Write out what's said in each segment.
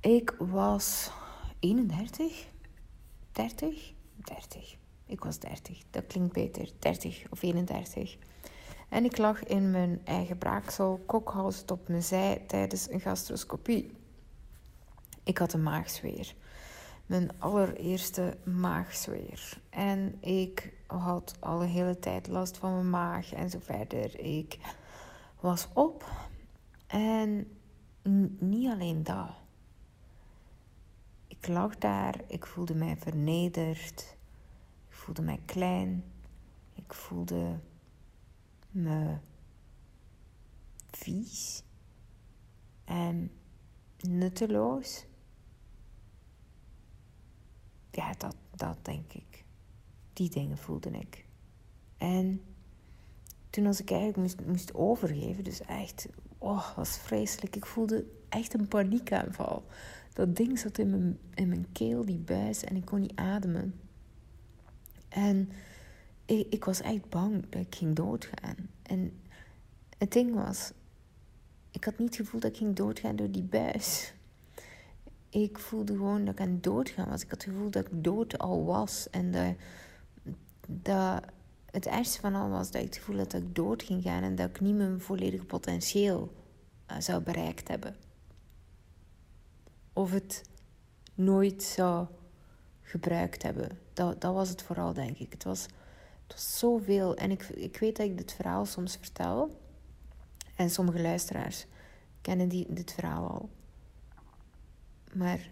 Ik was 31, 30, 30. Ik was 30, dat klinkt beter, 30 of 31. En ik lag in mijn eigen braaksel, kokhalsend op mijn zij tijdens een gastroscopie. Ik had een maagzweer. Mijn allereerste maagzweer. En ik had al een hele tijd last van mijn maag en zo verder. Ik was op. En niet alleen dat. Ik lag daar, ik voelde mij vernederd. Ik voelde mij klein. Ik voelde me vies en nutteloos. Ja, dat, dat denk ik. Die dingen voelde ik. En toen als ik eigenlijk moest, moest overgeven, dus echt, oh, was vreselijk. Ik voelde echt een paniekaanval. Dat ding zat in mijn, in mijn keel, die buis, en ik kon niet ademen. En ik, ik was echt bang dat ik ging doodgaan. En het ding was, ik had niet het gevoel dat ik ging doodgaan door die buis. Ik voelde gewoon dat ik aan het doodgaan was. Ik had het gevoel dat ik dood al was. En dat, dat het ergste van al was dat ik het gevoel had dat ik dood ging gaan. En dat ik niet mijn volledige potentieel uh, zou bereikt hebben. Of het nooit zou gebruikt hebben. Dat, dat was het vooral, denk ik. Het was het was zoveel. En ik, ik weet dat ik dit verhaal soms vertel. En sommige luisteraars kennen die, dit verhaal al. Maar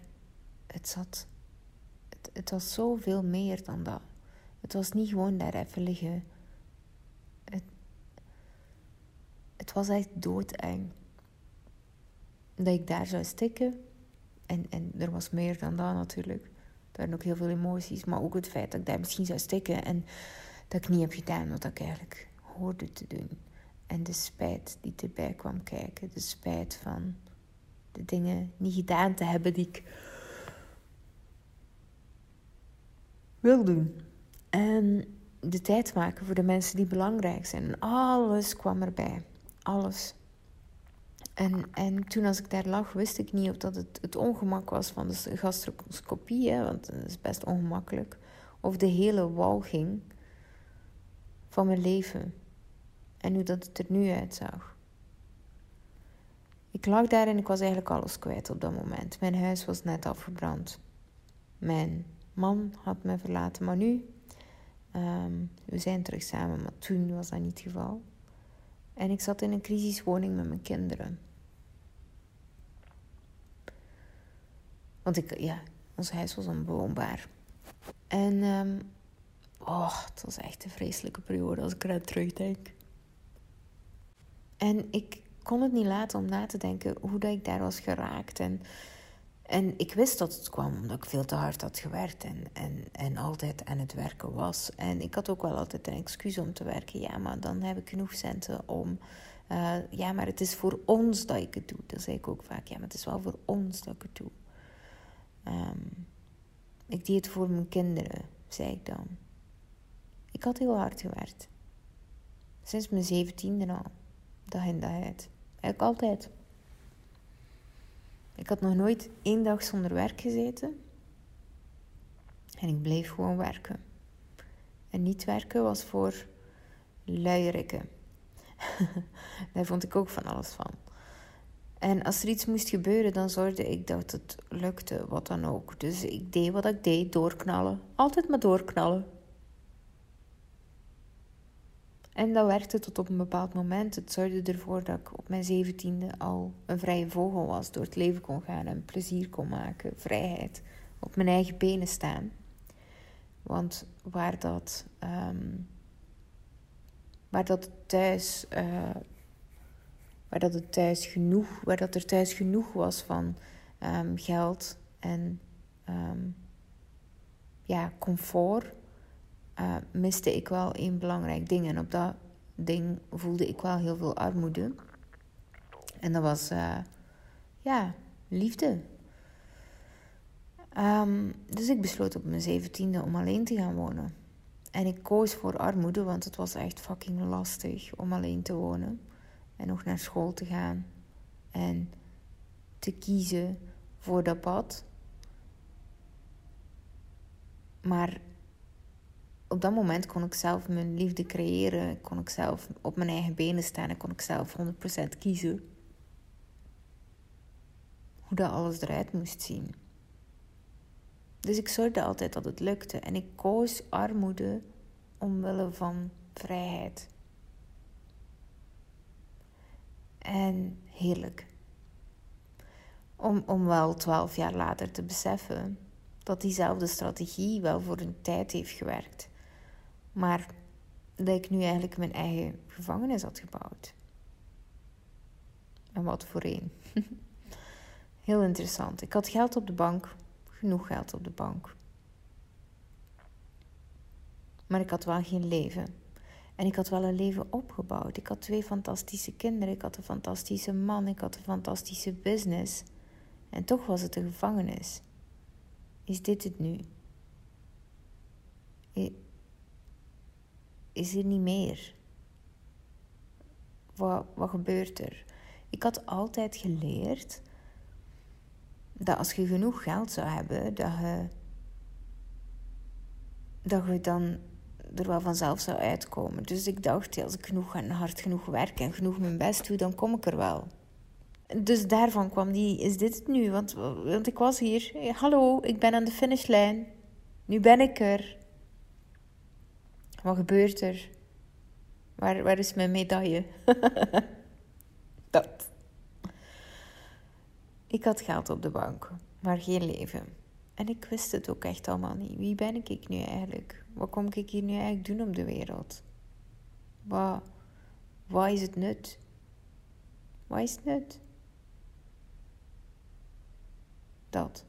het zat. Het, het was zoveel meer dan dat. Het was niet gewoon daar even liggen. Het, het was echt doodeng. Dat ik daar zou stikken. En, en er was meer dan dat natuurlijk. Er waren ook heel veel emoties. Maar ook het feit dat ik daar misschien zou stikken. En dat ik niet heb gedaan wat ik eigenlijk hoorde te doen. En de spijt die erbij kwam kijken. De spijt van de dingen niet gedaan te hebben die ik wil doen. En de tijd maken voor de mensen die belangrijk zijn. En alles kwam erbij. Alles. En, en toen als ik daar lag, wist ik niet of dat het, het ongemak was van de gastroscopie, hè, want dat is best ongemakkelijk. Of de hele walging van mijn leven en hoe dat het er nu uitzag. Ik lag daar en ik was eigenlijk alles kwijt op dat moment. Mijn huis was net afgebrand. Mijn man had me verlaten, maar nu, um, we zijn terug samen, maar toen was dat niet het geval. En ik zat in een crisiswoning met mijn kinderen. Want ik, ja, ons huis was onbewoonbaar. En um, Oh, het was echt een vreselijke periode als ik eruit terugdenk. En ik kon het niet laten om na te denken hoe dat ik daar was geraakt. En, en ik wist dat het kwam omdat ik veel te hard had gewerkt en, en, en altijd aan het werken was. En ik had ook wel altijd een excuus om te werken. Ja, maar dan heb ik genoeg centen om. Uh, ja, maar het is voor ons dat ik het doe. Dat zei ik ook vaak. Ja, maar het is wel voor ons dat ik het doe. Um, ik deed het voor mijn kinderen, zei ik dan. Ik had heel hard gewerkt. Sinds mijn zeventiende al. Dag in dag uit. Eigenlijk altijd. Ik had nog nooit één dag zonder werk gezeten. En ik bleef gewoon werken. En niet werken was voor luierikken. Daar vond ik ook van alles van. En als er iets moest gebeuren, dan zorgde ik dat het lukte, wat dan ook. Dus ik deed wat ik deed, doorknallen. Altijd maar doorknallen. En dat werkte tot op een bepaald moment. Het zorgde ervoor dat ik op mijn zeventiende al een vrije vogel was. Door het leven kon gaan en plezier kon maken. Vrijheid. Op mijn eigen benen staan. Want waar dat, um, waar dat thuis, uh, waar dat thuis genoeg, dat er thuis genoeg was van um, geld en um, ja, comfort, uh, miste ik wel één belangrijk ding. En op dat ding voelde ik wel heel veel armoede. En dat was, uh, ja, liefde. Um, dus ik besloot op mijn zeventiende om alleen te gaan wonen. En ik koos voor armoede, want het was echt fucking lastig om alleen te wonen. En nog naar school te gaan. En te kiezen voor dat pad. Maar op dat moment kon ik zelf mijn liefde creëren. Kon ik zelf op mijn eigen benen staan en kon ik zelf 100% kiezen hoe dat alles eruit moest zien. Dus ik zorgde altijd dat het lukte en ik koos armoede omwille van vrijheid. En heerlijk. Om, om wel twaalf jaar later te beseffen dat diezelfde strategie wel voor een tijd heeft gewerkt. Maar dat ik nu eigenlijk mijn eigen gevangenis had gebouwd. En wat voor een. Heel interessant. Ik had geld op de bank, genoeg geld op de bank. Maar ik had wel geen leven. En ik had wel een leven opgebouwd. Ik had twee fantastische kinderen, ik had een fantastische man, ik had een fantastische business. En toch was het een gevangenis. Is dit het nu? Is er niet meer? Wat, wat gebeurt er? Ik had altijd geleerd dat als je genoeg geld zou hebben, dat je, dat je dan er wel vanzelf zou uitkomen. Dus ik dacht, als ik genoeg en hard genoeg werk en genoeg mijn best doe, dan kom ik er wel. Dus daarvan kwam die, is dit het nu? Want, want ik was hier, hallo, ik ben aan de finishlijn. Nu ben ik er. Wat gebeurt er? Waar, waar is mijn medaille? dat. Ik had geld op de bank, maar geen leven. En ik wist het ook echt allemaal niet. Wie ben ik nu eigenlijk? Wat kom ik hier nu eigenlijk doen op de wereld? Wat, wat is het nut? Wat is het nut? Dat.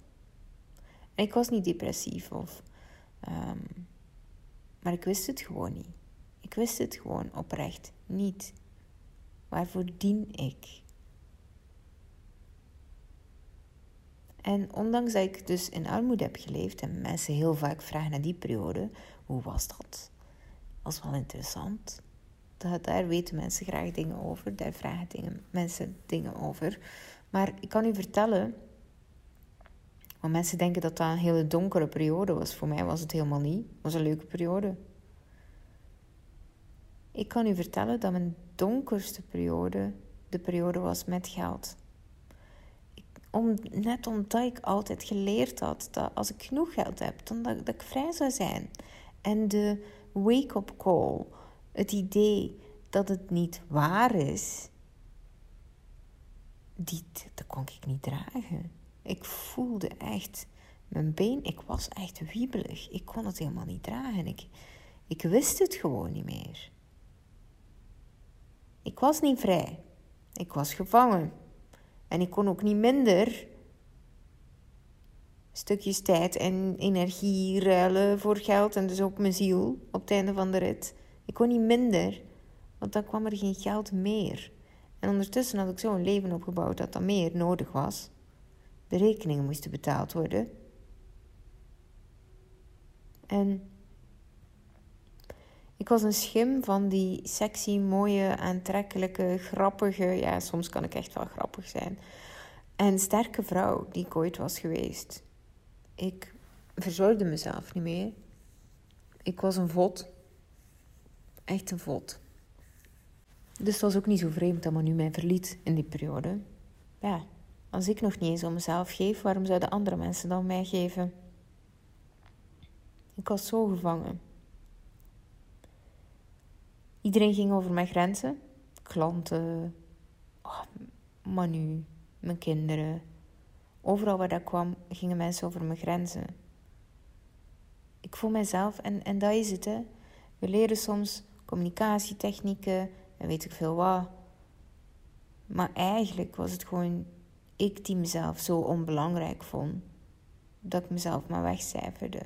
En ik was niet depressief of. Um, maar ik wist het gewoon niet. Ik wist het gewoon oprecht niet. Waarvoor dien ik? En ondanks dat ik dus in armoede heb geleefd en mensen heel vaak vragen naar die periode, hoe was dat? Dat was wel interessant. Dat, daar weten mensen graag dingen over, daar vragen mensen dingen over. Maar ik kan u vertellen, want mensen denken dat dat een hele donkere periode was. Voor mij was het helemaal niet. Het was een leuke periode. Ik kan u vertellen dat mijn donkerste periode de periode was met geld om, net omdat ik altijd geleerd had dat als ik genoeg geld heb, dan dat, ik vrij zou zijn. En de wake-up call, het idee dat het niet waar is, die, dat kon ik niet dragen. Ik voelde echt mijn been, ik was echt wiebelig. Ik kon het helemaal niet dragen. Ik, ik wist het gewoon niet meer. Ik was niet vrij. Ik was gevangen. En ik kon ook niet minder stukjes tijd en energie ruilen voor geld en dus ook mijn ziel op het einde van de rit. Ik kon niet minder, want dan kwam er geen geld meer. En ondertussen had ik zo'n leven opgebouwd dat er meer nodig was. De rekeningen moesten betaald worden. En ik was een schim van die sexy, mooie, aantrekkelijke, grappige. Ja, soms kan ik echt wel grappig zijn. En sterke vrouw die ik ooit was geweest. Ik verzorgde mezelf niet meer. Ik was een vod. Echt een vod. Dus het was ook niet zo vreemd dat men nu mij verliet in die periode. Ja, als ik nog niet eens om mezelf geef, waarom zouden andere mensen dan mij geven? Ik was zo gevangen. Iedereen ging over mijn grenzen. Klanten, oh, Manu, mijn kinderen. Overal waar dat kwam, gingen mensen over mijn grenzen. Ik voel mezelf, en, en dat is het, hè. We leren soms communicatietechnieken en weet ik veel wat. Maar eigenlijk was het gewoon ik die mezelf zo onbelangrijk vond, dat ik mezelf maar wegcijferde.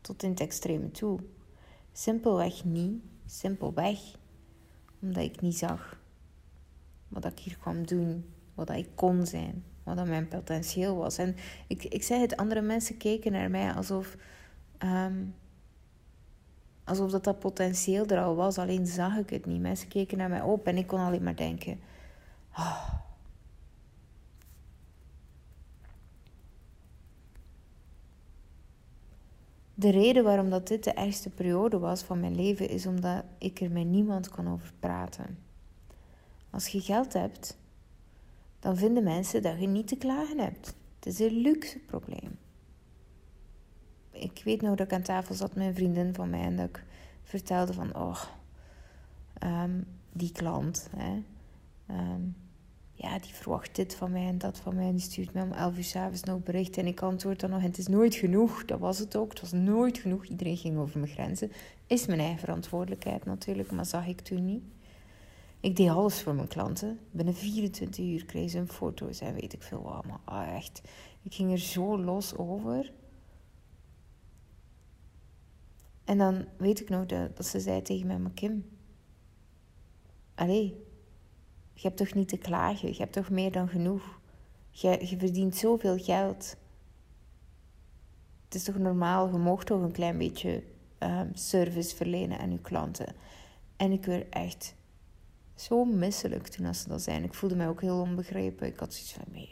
Tot in het extreme toe. Simpelweg niet Simpelweg omdat ik niet zag wat ik hier kwam doen, wat ik kon zijn, wat mijn potentieel was. En ik, ik zei het, andere mensen keken naar mij alsof, ehm, alsof dat, dat potentieel er al was, alleen zag ik het niet. Mensen keken naar mij op en ik kon alleen maar denken: oh, de reden waarom dat dit de ergste periode was van mijn leven is omdat ik er met niemand kon over praten. Als je geld hebt, dan vinden mensen dat je niet te klagen hebt. Het is een luxe probleem. Ik weet nog dat ik aan tafel zat met een vriendin van mij en dat ik vertelde van, oh, die klant, hè, ehm, ja, die verwacht dit van mij en dat van mij. En die stuurt mij om 11 uur s'avonds nog bericht. En ik antwoord dan nog: Het is nooit genoeg. Dat was het ook. Het was nooit genoeg. Iedereen ging over mijn grenzen. Is mijn eigen verantwoordelijkheid natuurlijk, maar zag ik toen niet. Ik deed alles voor mijn klanten. Binnen 24 uur kreeg ze een foto's en weet ik veel wat. Maar ah, echt, ik ging er zo los over. En dan weet ik nog dat, dat ze zei tegen mij: Maar Kim, allee, je hebt toch niet te klagen? Je hebt toch meer dan genoeg? Je, je verdient zoveel geld. Het is toch normaal? Je mocht toch een klein beetje um, service verlenen aan je klanten. En ik werd echt zo misselijk toen als ze dat zijn. Ik voelde mij ook heel onbegrepen. Ik had zoiets van,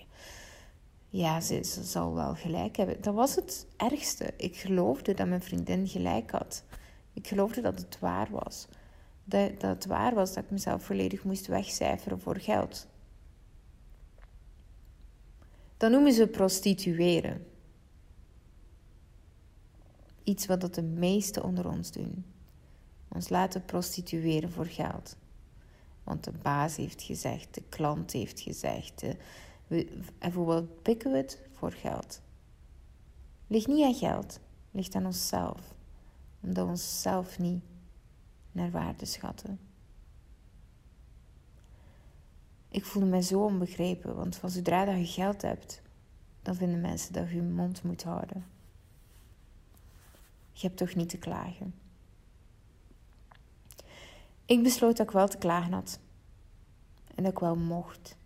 ja, ze, zal wel gelijk hebben. Dat was het ergste. Ik geloofde dat mijn vriendin gelijk had. Ik geloofde dat het waar was dat, dat waar was dat ik mezelf volledig moest wegcijferen voor geld. Dat noemen ze prostitueren. Iets wat de meesten onder ons doen. Ons laten prostitueren voor geld. Want de baas heeft gezegd, de klant heeft gezegd. en voor wat pikken we het? Voor geld. Ligt niet aan geld, ligt aan onszelf. Omdat we onszelf niet naar waarde schatten. Ik voelde me zo onbegrepen, want van zodra dat je geld hebt, dan vinden mensen dat je je mond moet houden. Je hebt toch niet te klagen. Ik besloot dat ik wel te klagen had. En dat ik wel mocht.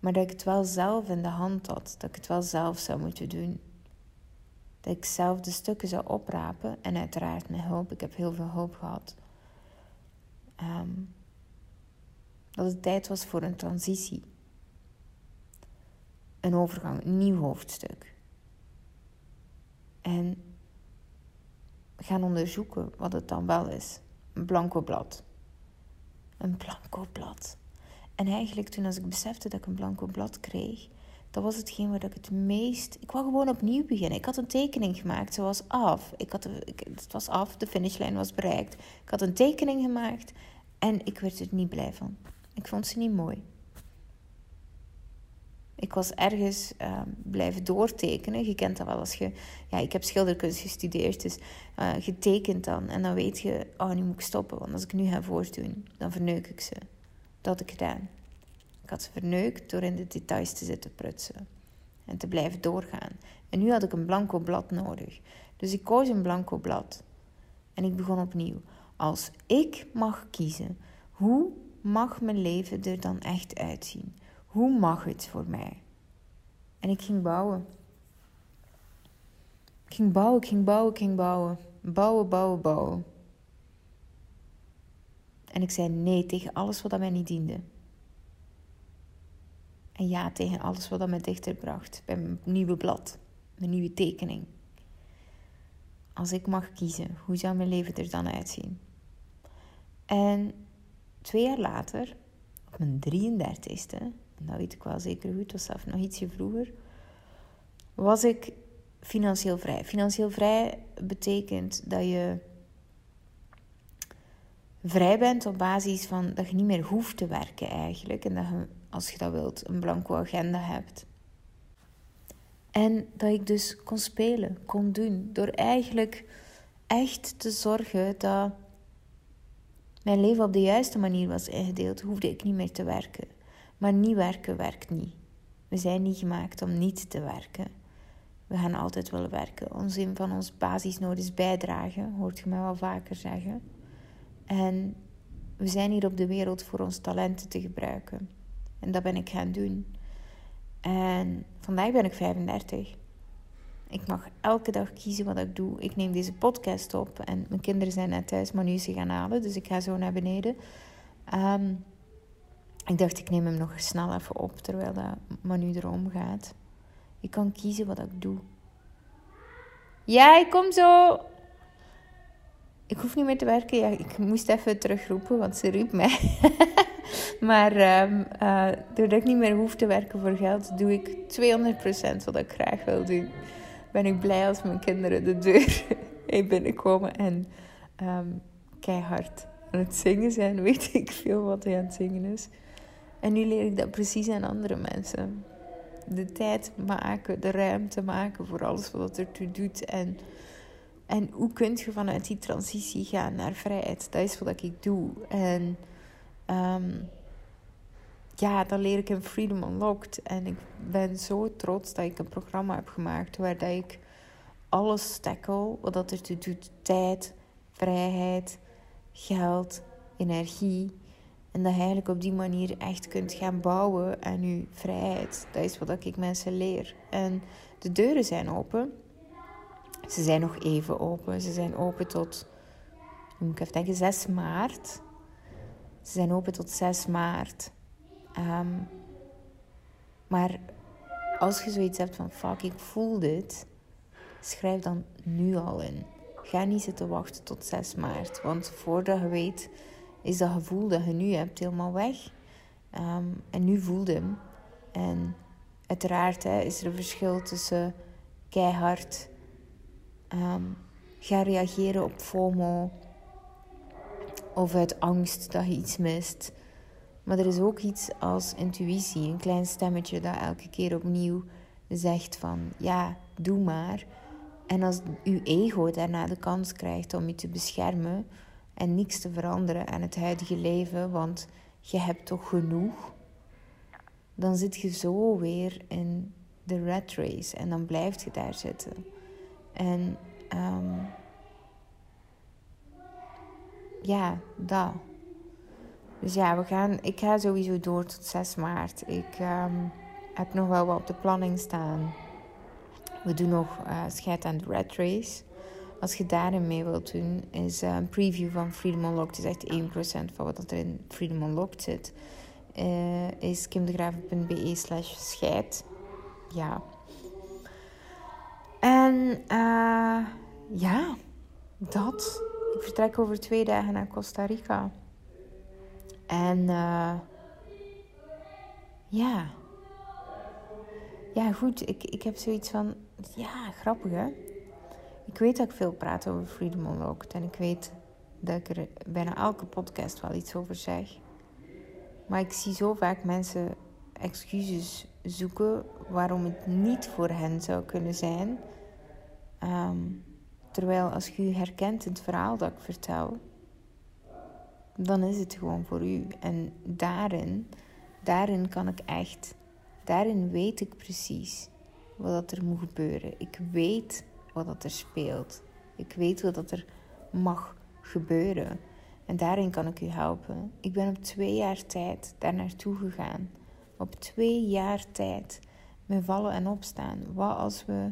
Maar dat ik het wel zelf in de hand had. Dat ik het wel zelf zou moeten doen dat ik zelf de stukken zou oprapen. En uiteraard met hulp. Ik heb heel veel hulp gehad. Ehm, dat het tijd was voor een transitie. Een overgang, een nieuw hoofdstuk. En gaan onderzoeken wat het dan wel is. Een blanco blad. Een blanco blad. En eigenlijk toen als ik besefte dat ik een blanco blad kreeg, dat was hetgeen waar ik het meest. Ik wou gewoon opnieuw beginnen. Ik had een tekening gemaakt, ze was af. Ik had, het was af, de finishlijn was bereikt. Ik had een tekening gemaakt en ik werd er niet blij van. Ik vond ze niet mooi. Ik was ergens uh, blijven doortekenen. Je kent dat wel als je... Ja, ik heb schilderkunst gestudeerd, dus je tekent dan. En dan weet je, oh, nu moet ik stoppen. Want als ik nu ga voortdoen, dan verneuk ik ze. Dat had ik gedaan. Ik had ze verneukt door in de details te zitten prutsen en te blijven doorgaan. En nu had ik een blanco blad nodig. Dus ik koos een blanco blad. En ik begon opnieuw. Als ik mag kiezen, hoe mag mijn leven er dan echt uitzien? Hoe mag het voor mij? En ik ging bouwen. Ik ging bouwen, ik ging bouwen, ik ging bouwen. Bouwen, bouwen, bouwen. En ik zei nee tegen alles wat aan mij niet diende. En ja tegen alles wat dat me dichter bracht bij mijn nieuwe blad, mijn nieuwe tekening. Als ik mag kiezen, hoe zou mijn leven er dan uitzien? En twee jaar later, op mijn 33ste, en dat weet ik wel zeker goed, was zelf nog ietsje vroeger, was ik financieel vrij. Financieel vrij betekent dat je vrij bent op basis van dat je niet meer hoeft te werken eigenlijk. En dat je als je dat wilt, een blanco agenda hebt. En dat ik dus kon spelen, kon doen. Door eigenlijk echt te zorgen dat mijn leven op de juiste manier was ingedeeld, hoefde ik niet meer te werken. Maar niet werken werkt niet. We zijn niet gemaakt om niet te werken. We gaan altijd willen werken. Ons een van onze basisnoden is bijdragen, hoort je mij wel vaker zeggen. En we zijn hier op de wereld voor ons talenten te gebruiken. En dat ben ik gaan doen. En vandaag ben ik 35. Ik mag elke dag kiezen wat ik doe. Ik neem deze podcast op en mijn kinderen zijn net thuis, maar nu is ze gaan halen, dus ik ga zo naar beneden. Ehm, ik dacht, ik neem hem nog snel even op terwijl dat Manu erom gaat. Ik kan kiezen wat ik doe. Ja, ik kom zo. Ik hoef niet meer te werken. Ja, ik moest even terugroepen, want ze riep mij. maar um, uh, doordat ik niet meer hoef te werken voor geld, doe ik 200% wat ik graag wil doen. Ben ik blij als mijn kinderen de deur heen binnenkomen en um, keihard aan het zingen zijn. Weet ik veel wat hij aan het zingen is. En nu leer ik dat precies aan andere mensen. De tijd maken, de ruimte maken voor alles wat ertoe doet. En, en hoe kun je vanuit die transitie gaan naar vrijheid? Dat is wat ik doe. En um, ja, dat leer ik in Freedom Unlocked. En ik ben zo trots dat ik een programma heb gemaakt waar dat ik alles tackle wat dat ertoe doet. Tijd, vrijheid, geld, energie. En dat je eigenlijk op die manier echt kunt gaan bouwen aan je vrijheid. Dat is wat ik mensen leer. En de deuren zijn open. Ze zijn nog even open. Ze zijn open tot, moet ik even denken, 6 maart. Ze zijn open tot 6 maart. Um, maar als je zoiets hebt van fuck, ik voel dit, schrijf dan nu al in. Ga niet zitten wachten tot 6 maart. Want voordat je weet, is dat gevoel dat je nu hebt helemaal weg. Um, en nu voelde hem. En uiteraard hè, is er een verschil tussen keihard um, gaan reageren op FOMO of uit angst dat je iets mist. Maar er is ook iets als intuïtie, een klein stemmetje dat elke keer opnieuw zegt van ja, doe maar. En als uw ego daarna de kans krijgt om je te beschermen en niks te veranderen aan het huidige leven, want je hebt toch genoeg, dan zit je zo weer in de rat race en dan blijf je daar zitten. En um, ja, dat. Dus ja, we gaan, ik ga sowieso door tot 6 maart. Ik um, heb nog wel wat op de planning staan. We doen nog uh, scheid aan de Red Race. Als je daarin mee wilt doen, is uh, een preview van Freedom Unlocked. Het is echt 1% van wat er in Freedom Unlocked zit. Uh, is kimdegraven.be slash scheid. Ja. En ja, dat. Ik vertrek over twee dagen naar Costa Rica. En uh, ja. Ja, goed. Ik, ik heb zoiets van. Ja, grappig hè. Ik weet dat ik veel praat over Freedom Unlocked. En ik weet dat ik er bijna elke podcast wel iets over zeg. Maar ik zie zo vaak mensen excuses zoeken waarom het niet voor hen zou kunnen zijn. Um, terwijl als je herkent in het verhaal dat ik vertel, dan is het gewoon voor u. En daarin, daarin kan ik echt, daarin weet ik precies wat er moet gebeuren. Ik weet wat er speelt. Ik weet wat er mag gebeuren. En daarin kan ik u helpen. Ik ben op twee jaar tijd daar naartoe gegaan. Op twee jaar tijd. Met vallen en opstaan. Wat als we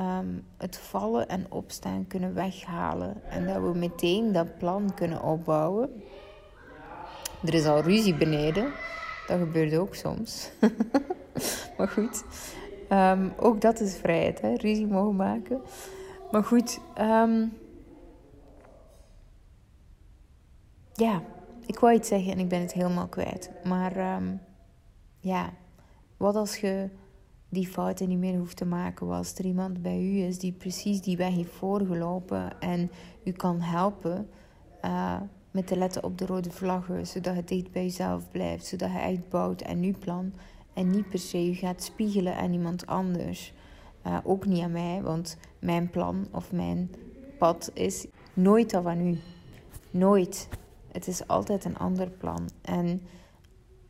um, het vallen en opstaan kunnen weghalen. En dat we meteen dat plan kunnen opbouwen. Er is al ruzie beneden. Dat gebeurt ook soms. maar goed. Um, ook dat is vrijheid, hè? ruzie mogen maken. Maar goed. Um, ja, ik wou iets zeggen en ik ben het helemaal kwijt. Maar ja, wat als je die fouten niet meer hoeft te maken. Als er iemand bij u is die precies die weg heeft voorgelopen en u kan helpen uh, met te letten op de rode vlaggen, zodat het dicht bij jezelf blijft, zodat je uitbouwt aan uw plan en niet per se u gaat spiegelen aan iemand anders. Uh, ook niet aan mij, want mijn plan of mijn pad is nooit dat van u. Nooit. Het is altijd een ander plan. En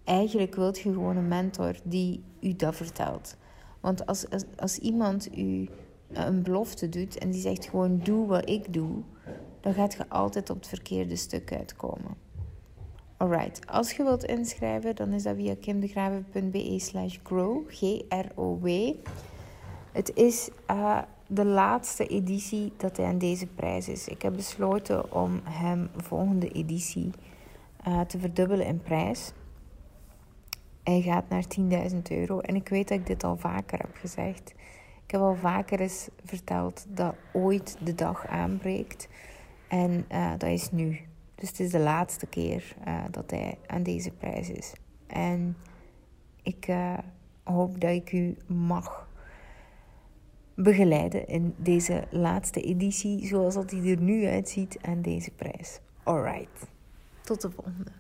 eigenlijk wilt je gewoon een mentor die u dat vertelt. Want als, als, iemand u een belofte doet en die zegt gewoon doe wat ik doe, dan gaat je altijd op het verkeerde stuk uitkomen. Alright, als je wilt inschrijven, dan is dat via kimdegraven.be slash grow, G-R-O-W. Het is uh, de laatste editie dat hij aan deze prijs is. Ik heb besloten om hem volgende editie uh, te verdubbelen in prijs. Hij gaat naar 10.000 euro. En ik weet dat ik dit al vaker heb gezegd. Ik heb al vaker eens verteld dat ooit de dag aanbreekt. En uh, dat is nu. Dus het is de laatste keer uh, dat hij aan deze prijs is. En ik uh, hoop dat ik u mag begeleiden in deze laatste editie, zoals dat hij er nu uitziet aan deze prijs. Alright, tot de volgende.